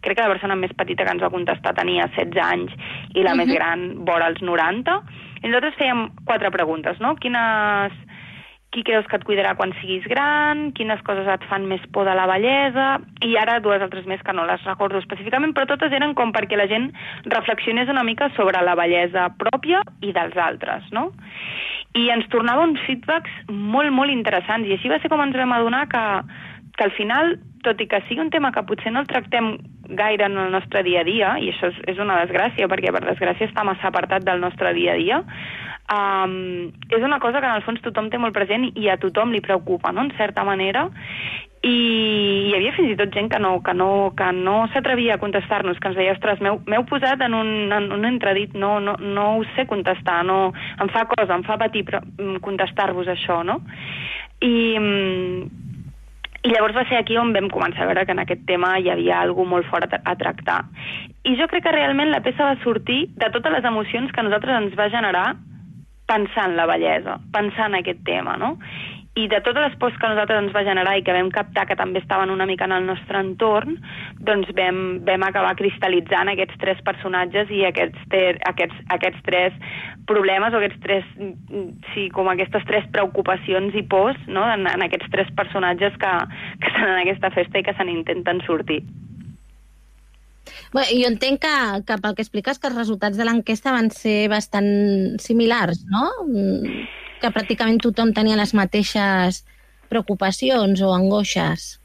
crec que la persona més petita que ens va contestar tenia 16 anys i la més Mhm. gran vora els 90. I nosaltres fèiem quatre preguntes, no? Quines, qui creus que et cuidarà quan siguis gran, quines coses et fan més por de la bellesa, i ara dues altres més que no les recordo específicament, però totes eren com perquè la gent reflexionés una mica sobre la bellesa pròpia i dels altres, no? I ens tornava uns feedbacks molt, molt interessants, i així va ser com ens vam adonar que, que al final, tot i que sigui un tema que potser no el tractem gaire en el nostre dia a dia, i això és, és una desgràcia, perquè per desgràcia està massa apartat del nostre dia a dia, um, és una cosa que en el fons tothom té molt present i a tothom li preocupa, no?, en certa manera, i hi havia fins i tot gent que no, que no, que no s'atrevia a contestar-nos, que ens deia, ostres, m'heu posat en un, en un entredit, no, no, no ho sé contestar, no, em fa cosa, em fa patir mm, contestar-vos això, no? I, mm, i llavors va ser aquí on vam començar a veure que en aquest tema hi havia alguna molt fort a, tractar. I jo crec que realment la peça va sortir de totes les emocions que nosaltres ens va generar pensar en la bellesa, pensar en aquest tema, no? I de totes les pors que nosaltres ens va generar i que vam captar que també estaven una mica en el nostre entorn, doncs vam, vam acabar cristal·litzant aquests tres personatges i aquests, ter, aquests, aquests tres problemes o aquests tres, sí, com aquestes tres preocupacions i pors no? en, en aquests tres personatges que, que estan en aquesta festa i que se n'intenten sortir. Bé, jo entenc que, que pel que expliques que els resultats de l'enquesta van ser bastant similars, no? Mm, Que pràcticament tothom tenia les mateixes preocupacions o angoixes.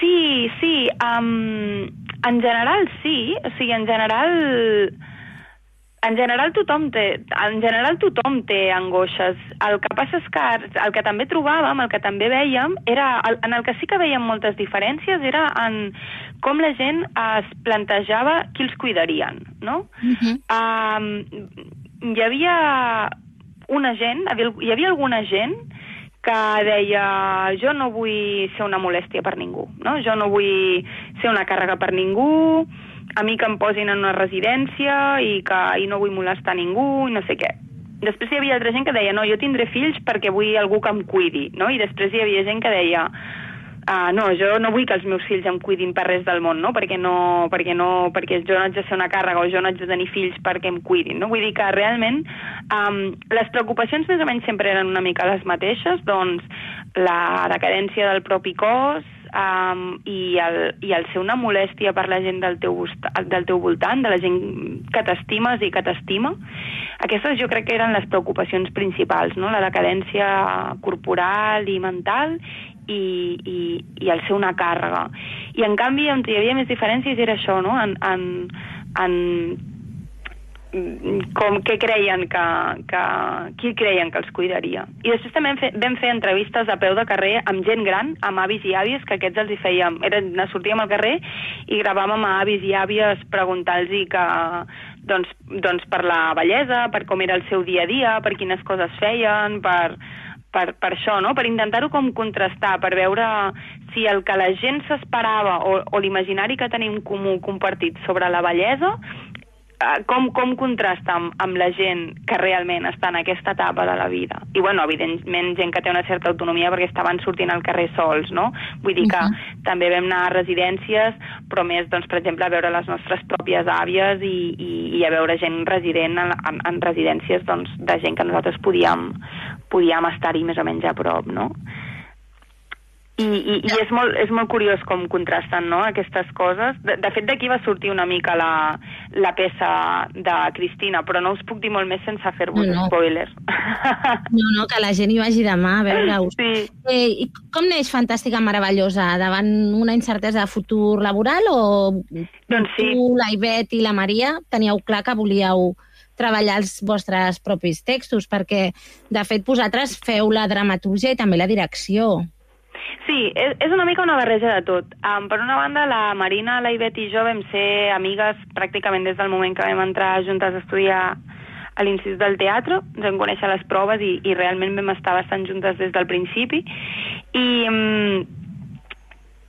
Sí, sí, um, en general sí, o sigui, en general en general tothom té, en general tothom té angoixes. El que passa és que el que també trobàvem, el que també veiem, era, en el que sí que veiem moltes diferències era en com la gent es plantejava qui els cuidarien, no? Uh -huh. um, hi havia una gent, hi havia alguna gent que deia jo no vull ser una molèstia per ningú, no? jo no vull ser una càrrega per ningú, a mi que em posin en una residència i que i no vull molestar ningú i no sé què. Després hi havia altra gent que deia no, jo tindré fills perquè vull algú que em cuidi, no? I després hi havia gent que deia Uh, no, jo no vull que els meus fills em cuidin per res del món, no? Perquè, no, perquè, no, perquè jo no haig de ser una càrrega o jo no haig de tenir fills perquè em cuidin, no? Vull dir que realment um, les preocupacions més o menys sempre eren una mica les mateixes, doncs la decadència del propi cos, um, i, el, i el ser una molèstia per la gent del teu, del teu voltant, de la gent que t'estimes i que t'estima. Aquestes jo crec que eren les preocupacions principals, no? la decadència corporal i mental i, i, i el ser una càrrega. I en canvi on hi havia més diferències era això, no? En, en, en com què creien que, que, qui creien que els cuidaria. I després també vam fer, vam fer entrevistes a peu de carrer amb gent gran, amb avis i àvies, que aquests els hi fèiem, era, sortíem al carrer i gravàvem a avis i àvies preguntant-los que, doncs, doncs per la bellesa, per com era el seu dia a dia, per quines coses feien, per, per, per això, no? per intentar-ho com contrastar, per veure si el que la gent s'esperava o, o l'imaginari que tenim comú compartit sobre la bellesa Eh, com, com contrasta amb, amb la gent que realment està en aquesta etapa de la vida. I, bueno, evidentment, gent que té una certa autonomia perquè estaven sortint al carrer sols, no? Vull dir que uh -huh. també vam anar a residències, però més, doncs, per exemple, a veure les nostres pròpies àvies i, i, i a veure gent resident en, en, en residències doncs, de gent que nosaltres podíem, podíem estar-hi més o menys a prop, no? I, i, i és, molt, és molt curiós com contrasten no, aquestes coses. De, de fet, d'aquí va sortir una mica la, la peça de Cristina, però no us puc dir molt més sense fer-vos no, no. spoilers. No, no, que la gent hi vagi demà a veure-ho. Sí. Eh, I com neix Fantàstica Meravellosa? Davant una incertesa de futur laboral o doncs sí. tu, la Ivet i la Maria teníeu clar que volíeu treballar els vostres propis textos, perquè, de fet, vosaltres feu la dramaturgia i també la direcció. Sí, és, és una mica una barreja de tot. Um, per una banda, la Marina, la Ivet i jo vam ser amigues pràcticament des del moment que vam entrar juntes a estudiar a l'Institut del Teatre, ens vam conèixer les proves i, i realment vam estar bastant juntes des del principi. I, um,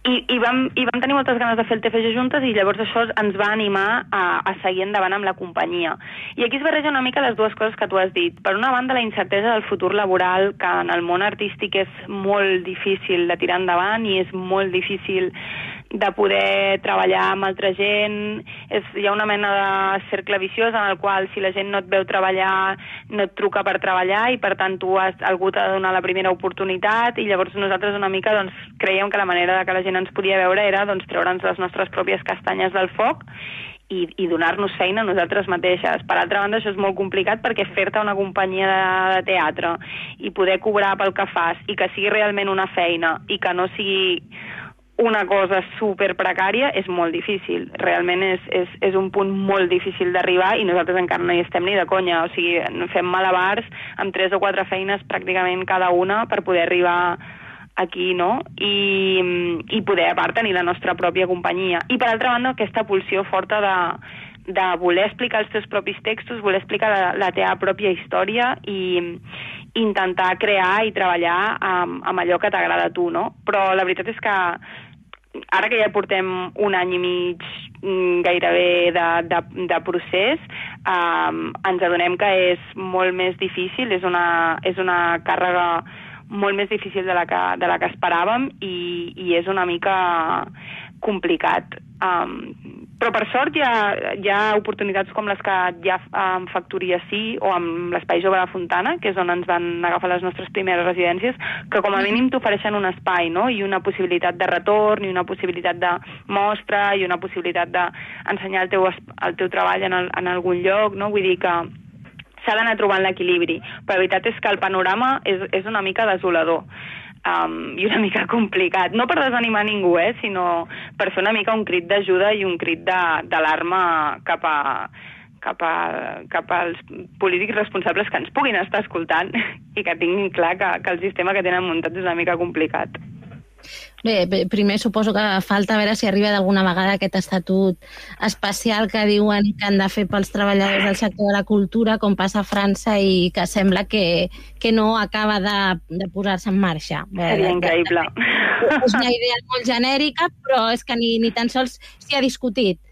i, i, vam, i vam tenir moltes ganes de fer el TFG juntes i llavors això ens va animar a, a seguir endavant amb la companyia. I aquí es barreja una mica les dues coses que tu has dit. Per una banda, la incertesa del futur laboral, que en el món artístic és molt difícil de tirar endavant i és molt difícil de poder treballar amb altra gent. És, hi ha una mena de cercle viciós en el qual si la gent no et veu treballar, no et truca per treballar i per tant tu has, algú t'ha de donar la primera oportunitat i llavors nosaltres una mica doncs, creiem que la manera de que la gent ens podia veure era doncs, treure'ns les nostres pròpies castanyes del foc i, i donar-nos feina a nosaltres mateixes. Per altra banda, això és molt complicat perquè fer-te una companyia de, de teatre i poder cobrar pel que fas i que sigui realment una feina i que no sigui una cosa super precària és molt difícil. Realment és, és, és un punt molt difícil d'arribar i nosaltres encara no hi estem ni de conya. O sigui, fem malabars amb tres o quatre feines pràcticament cada una per poder arribar aquí, no? I, i poder, a part, tenir la nostra pròpia companyia. I, per altra banda, aquesta pulsió forta de, de voler explicar els teus propis textos, voler explicar la, la teva pròpia història i intentar crear i treballar amb, amb allò que t'agrada a tu, no? Però la veritat és que ara que ja portem un any i mig mm, gairebé de, de, de procés, um, ens adonem que és molt més difícil, és una, és una càrrega molt més difícil de la que, de la que esperàvem i, i és una mica complicat. Um, però per sort hi ha, hi ha oportunitats com les que hi ha amb Factoria Sí o amb l'Espai Jove de Fontana, que és on ens van agafar les nostres primeres residències, que com a mínim t'ofereixen un espai, no? I una possibilitat de retorn, i una possibilitat de mostra, i una possibilitat d'ensenyar el, teu, el teu treball en, el, en algun lloc, no? Vull dir que s'ha d'anar trobant l'equilibri. Però la veritat és que el panorama és, és una mica desolador um, i una mica complicat. No per desanimar ningú, eh, sinó per fer una mica un crit d'ajuda i un crit d'alarma cap a cap, a, cap als polítics responsables que ens puguin estar escoltant i que tinguin clar que, que el sistema que tenen muntat és una mica complicat. Bé, primer suposo que falta veure si arriba d'alguna vegada aquest estatut especial que diuen que han de fer pels treballadors del sector de la cultura, com passa a França i que sembla que, que no acaba de, de posar-se en marxa. Seria increïble. És una idea molt genèrica, però és que ni, ni tan sols s'hi ha discutit.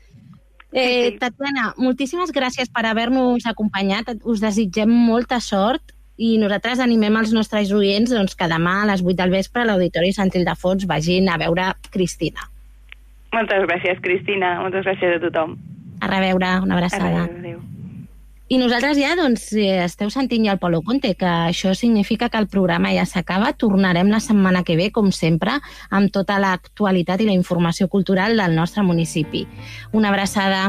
Eh, Tatiana, moltíssimes gràcies per haver-nos acompanyat. Us desitgem molta sort i nosaltres animem els nostres oients doncs, que demà a les 8 del vespre a l'Auditori Sant Ildefons vagin a veure Cristina. Moltes gràcies, Cristina. Moltes gràcies a tothom. A reveure, una abraçada. Adéu, adéu. I nosaltres ja doncs, eh, esteu sentint ja el Polo Conte, que això significa que el programa ja s'acaba. Tornarem la setmana que ve, com sempre, amb tota l'actualitat i la informació cultural del nostre municipi. Una abraçada.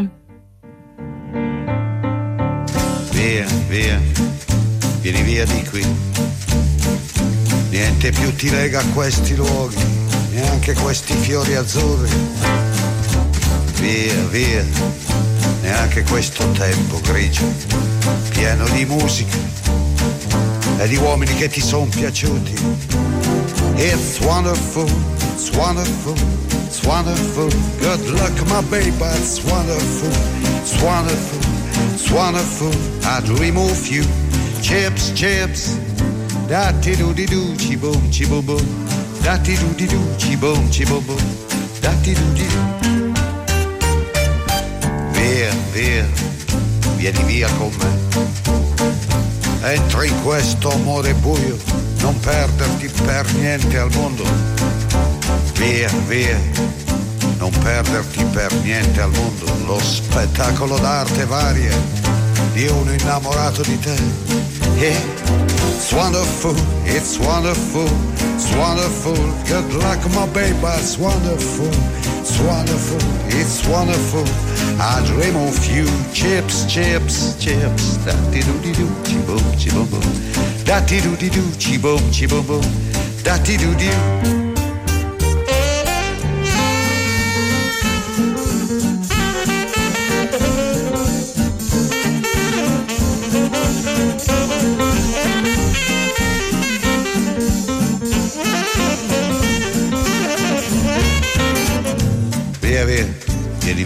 Via, via, vieni via di qui. Niente più ti lega a questi luoghi, neanche questi fiori azzurri. Via, via, neanche questo tempo grigio, pieno di musica e di uomini che ti sono piaciuti. It's wonderful, it's wonderful, it's wonderful. Good luck, my baby, it's wonderful, it's wonderful, it's wonderful. I dream of you. Chips, chips, da ti do di do, chi boom, chi boom boom. Da ti do di do, chi boom, chi boom boom. Da ti do di do. Via, via, vieni via con me. Entra in questo amore buio, non perderti per niente al mondo. Via, via, non perderti per niente al mondo. Lo spettacolo d'arte varia di uno innamorato di te. It's wonderful, it's wonderful, it's wonderful. Good luck, my baby, it's wonderful, it's wonderful, it's wonderful. I dream of you, chips, chips, chips. Da di do di do, chi boom, chi boom boom. Da di do di do, chi boom, chi boom boom. Da di do di do.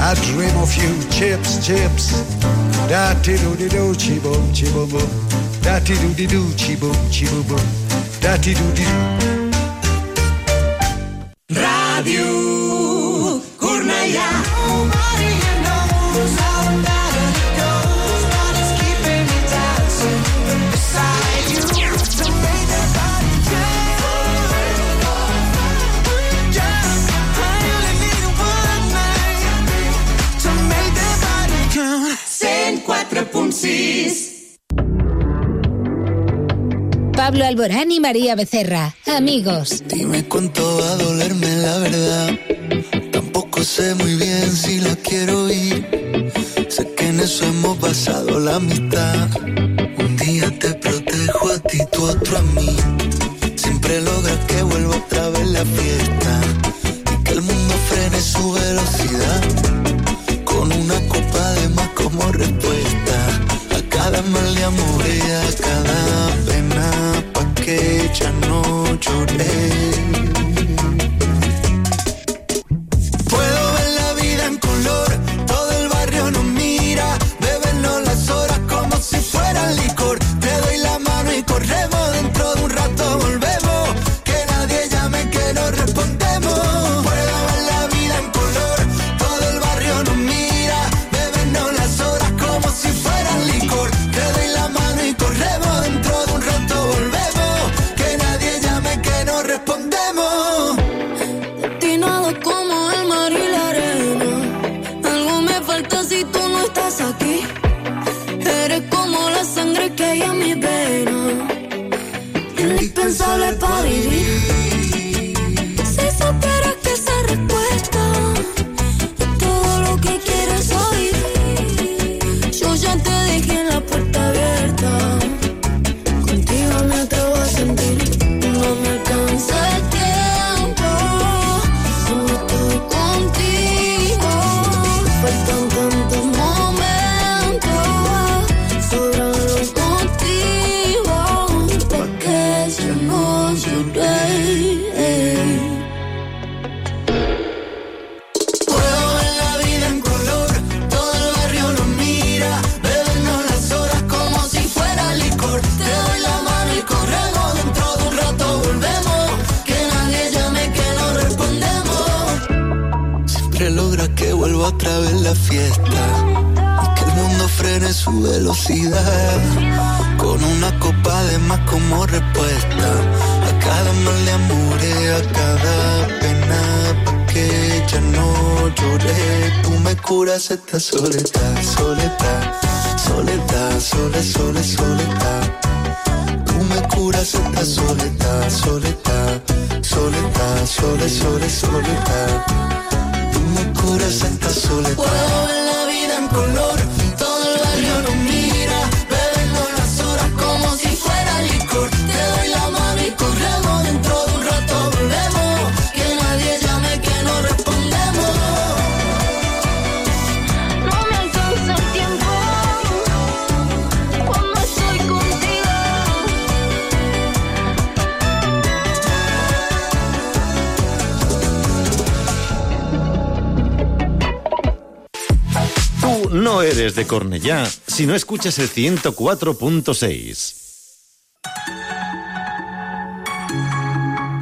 I dream of you, chips, chips. Da ti do di do, chi boom, chi boom boom. Da ti do di do, chi boom, chi boom boom. Da ti do di do. Radio. Pablo Alborán y María Becerra, amigos. Dime cuánto va a dolerme la verdad. Tampoco sé muy bien si la quiero ir. Sé que en eso hemos pasado la mitad. Un día te protejo a ti, tú otro a mí. Siempre logras que vuelva otra vez la fiesta otra vez la fiesta. Y que el mundo frene su velocidad. Con una copa de más como respuesta. A cada mal de amor, a cada pena. Que ya no lloré. Tú me curas esta soledad, soledad. Soledad, sole, sole, soledad. Tú me curas esta soledad, soledad. Soledad, sole, sole, soledad me curas esta soledad. Puedo ver la vida en color desde Cornellá si no escuchas el 104.6.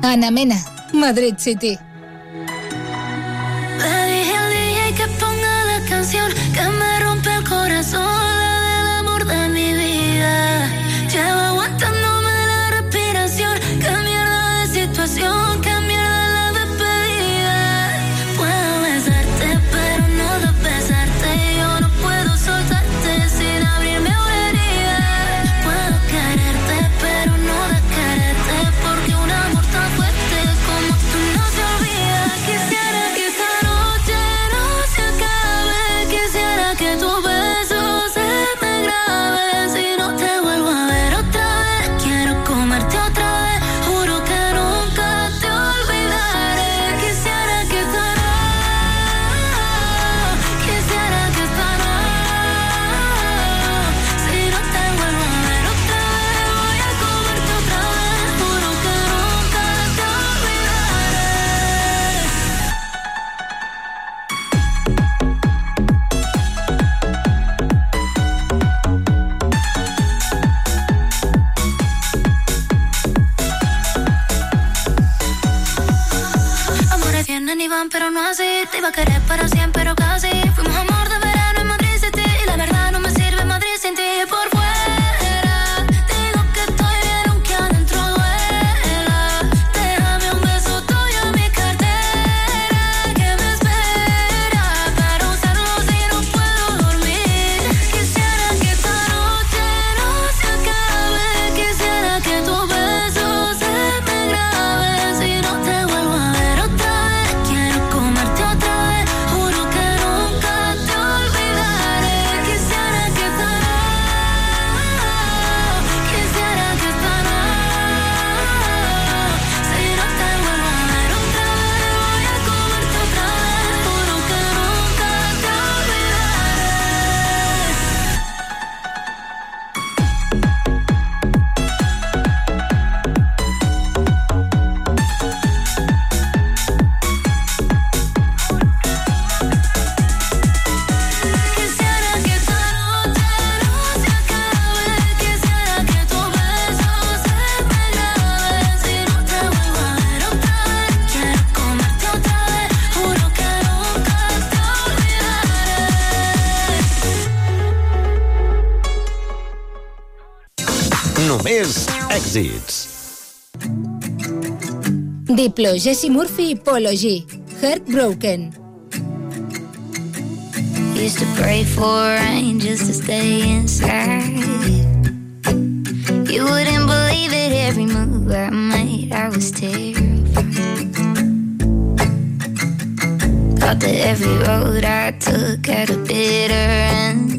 Ana Mena, Madrid City. Olvidaré. Només èxits. Diplo, Jesse Murphy, Polo G. Heartbroken. Used to pray for rain just to stay inside. You wouldn't believe it, every move I made, I was terrified. Thought that every road I took had a bitter end.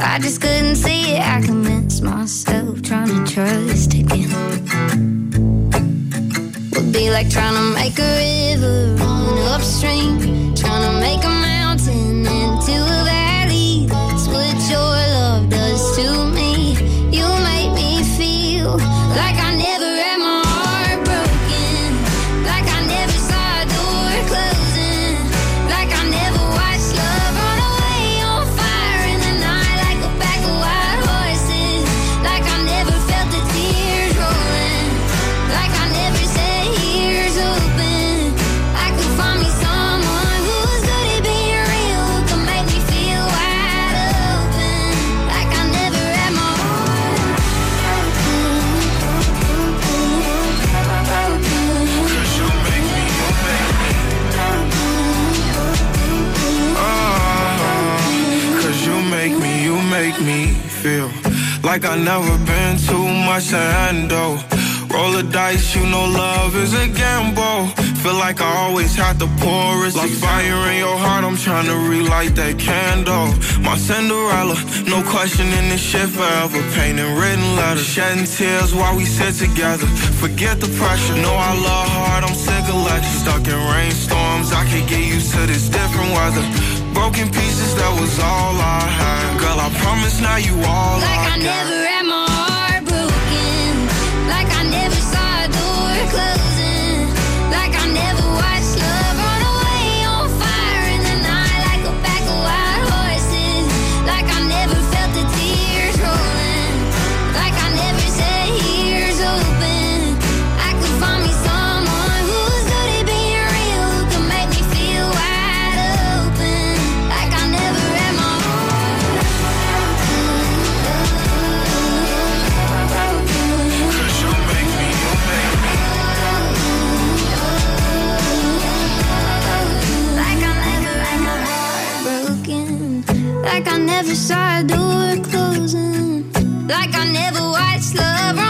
I just couldn't see it, I convinced myself trying to trust again. Would be like trying to make a river run upstream, trying to make a like I never been too much to handle. Roll the dice, you know love is a gamble. Feel like I always to pour it. Like fire in your heart, I'm trying to relight that candle. My Cinderella, no questioning this shit forever. Painting written letters, shedding tears while we sit together. Forget the pressure, know I love hard, I'm sick of letting. Stuck in rainstorms, I can't get used to this different weather. Broken pieces, that was all I had. Girl, I promise now you all Like I I never had my heart broken. Like I never saw a door closing. other side, door closing. Like I never watched love.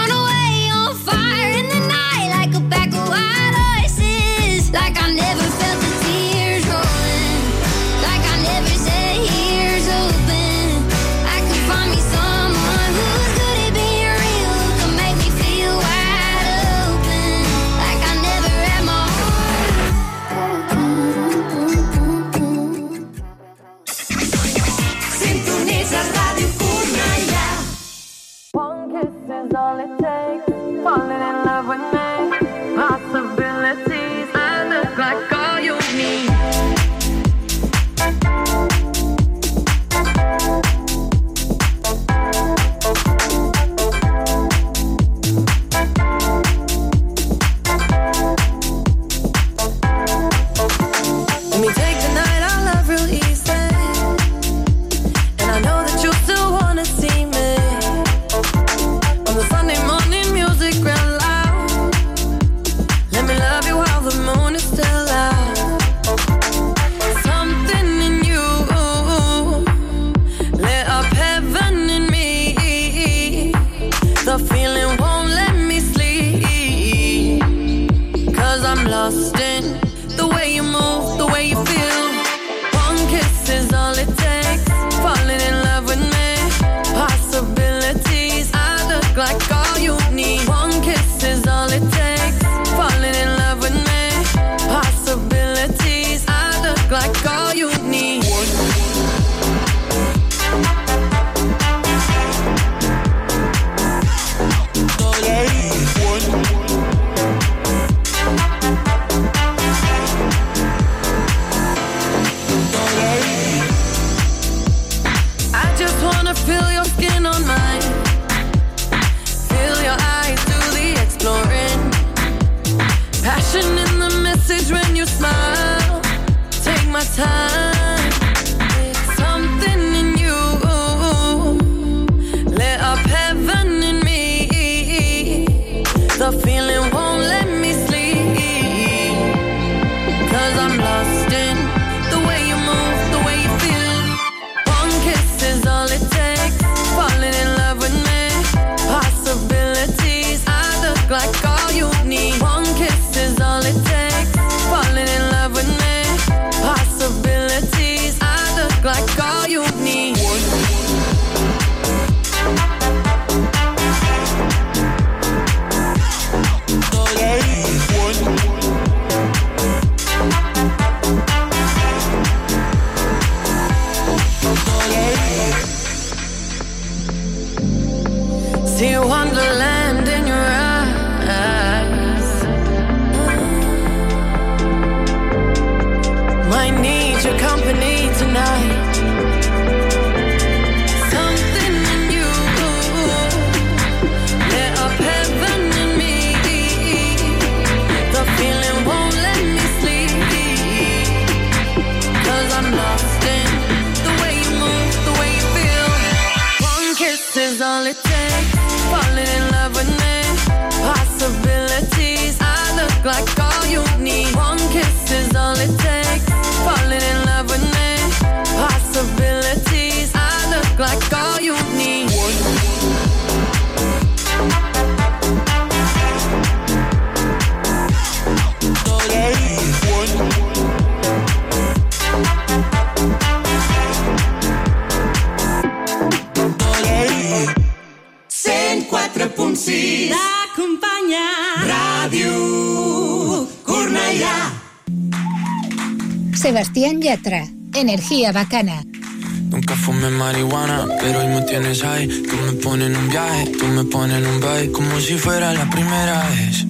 Nunca fumé marihuana, pero hoy me tienes ahí. Tú me pones en un viaje, tú me pones en un baile, como si fuera la primera vez.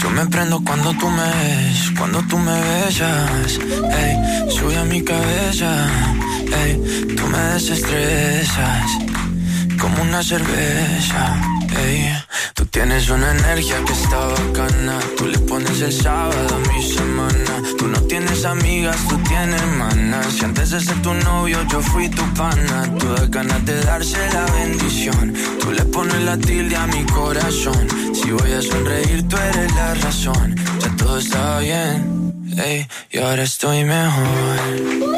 Yo me prendo cuando tú me ves, cuando tú me besas. Ey, sube a mi cabeza, ey, tú me desestresas, como una cerveza. Ey, tienes una energía que está bacana. Tú le pones el sábado a mi semana. Tú no tienes amigas, tú tienes hermanas. Si antes de ser tu novio yo fui tu pana. Tú das ganas de darse la bendición. Tú le pones la tilde a mi corazón. Si voy a sonreír, tú eres la razón. Ya todo está bien, y ahora estoy mejor.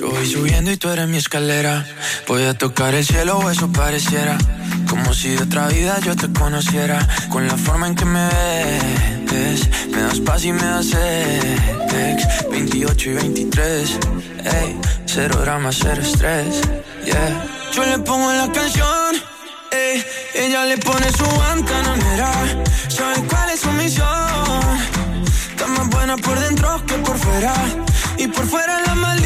Yo voy subiendo y tú eres mi escalera. Voy a tocar el cielo o eso pareciera. Como si de otra vida yo te conociera. Con la forma en que me ves. Me das paz y me das sex. 28 y 23. Ey, cero drama, cero estrés. Yeah. Yo le pongo la canción. Ey, ella le pone su guantanamera. ¿Sabe cuál es su misión? Está más buena por dentro que por fuera. Y por fuera la más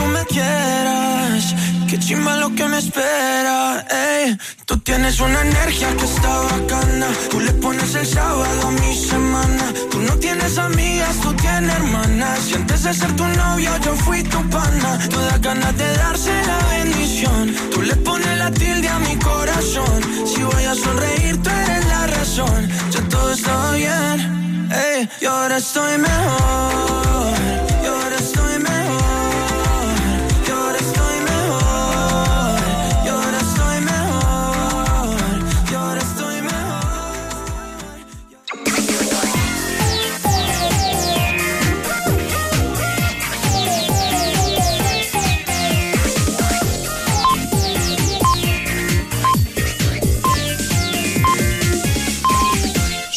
tú me quieras. Qué chimba lo que me espera. Ey, tú tienes una energía que está bacana. Tú le pones el sábado a mi semana. Tú no tienes amigas, tú tienes hermanas. Y antes de ser tu novio, yo fui tu pana. Tú das ganas de darse la bendición. Tú le pones la tilde a mi corazón. Si voy a sonreír, tú eres la razón. Ya todo está bien. Ey, y ahora estoy mejor.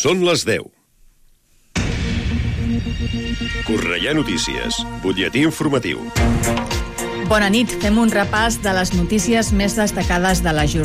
Són les 10. Correia Notícies, butlletí informatiu. Bona nit. Fem un repàs de les notícies més destacades de la jornada.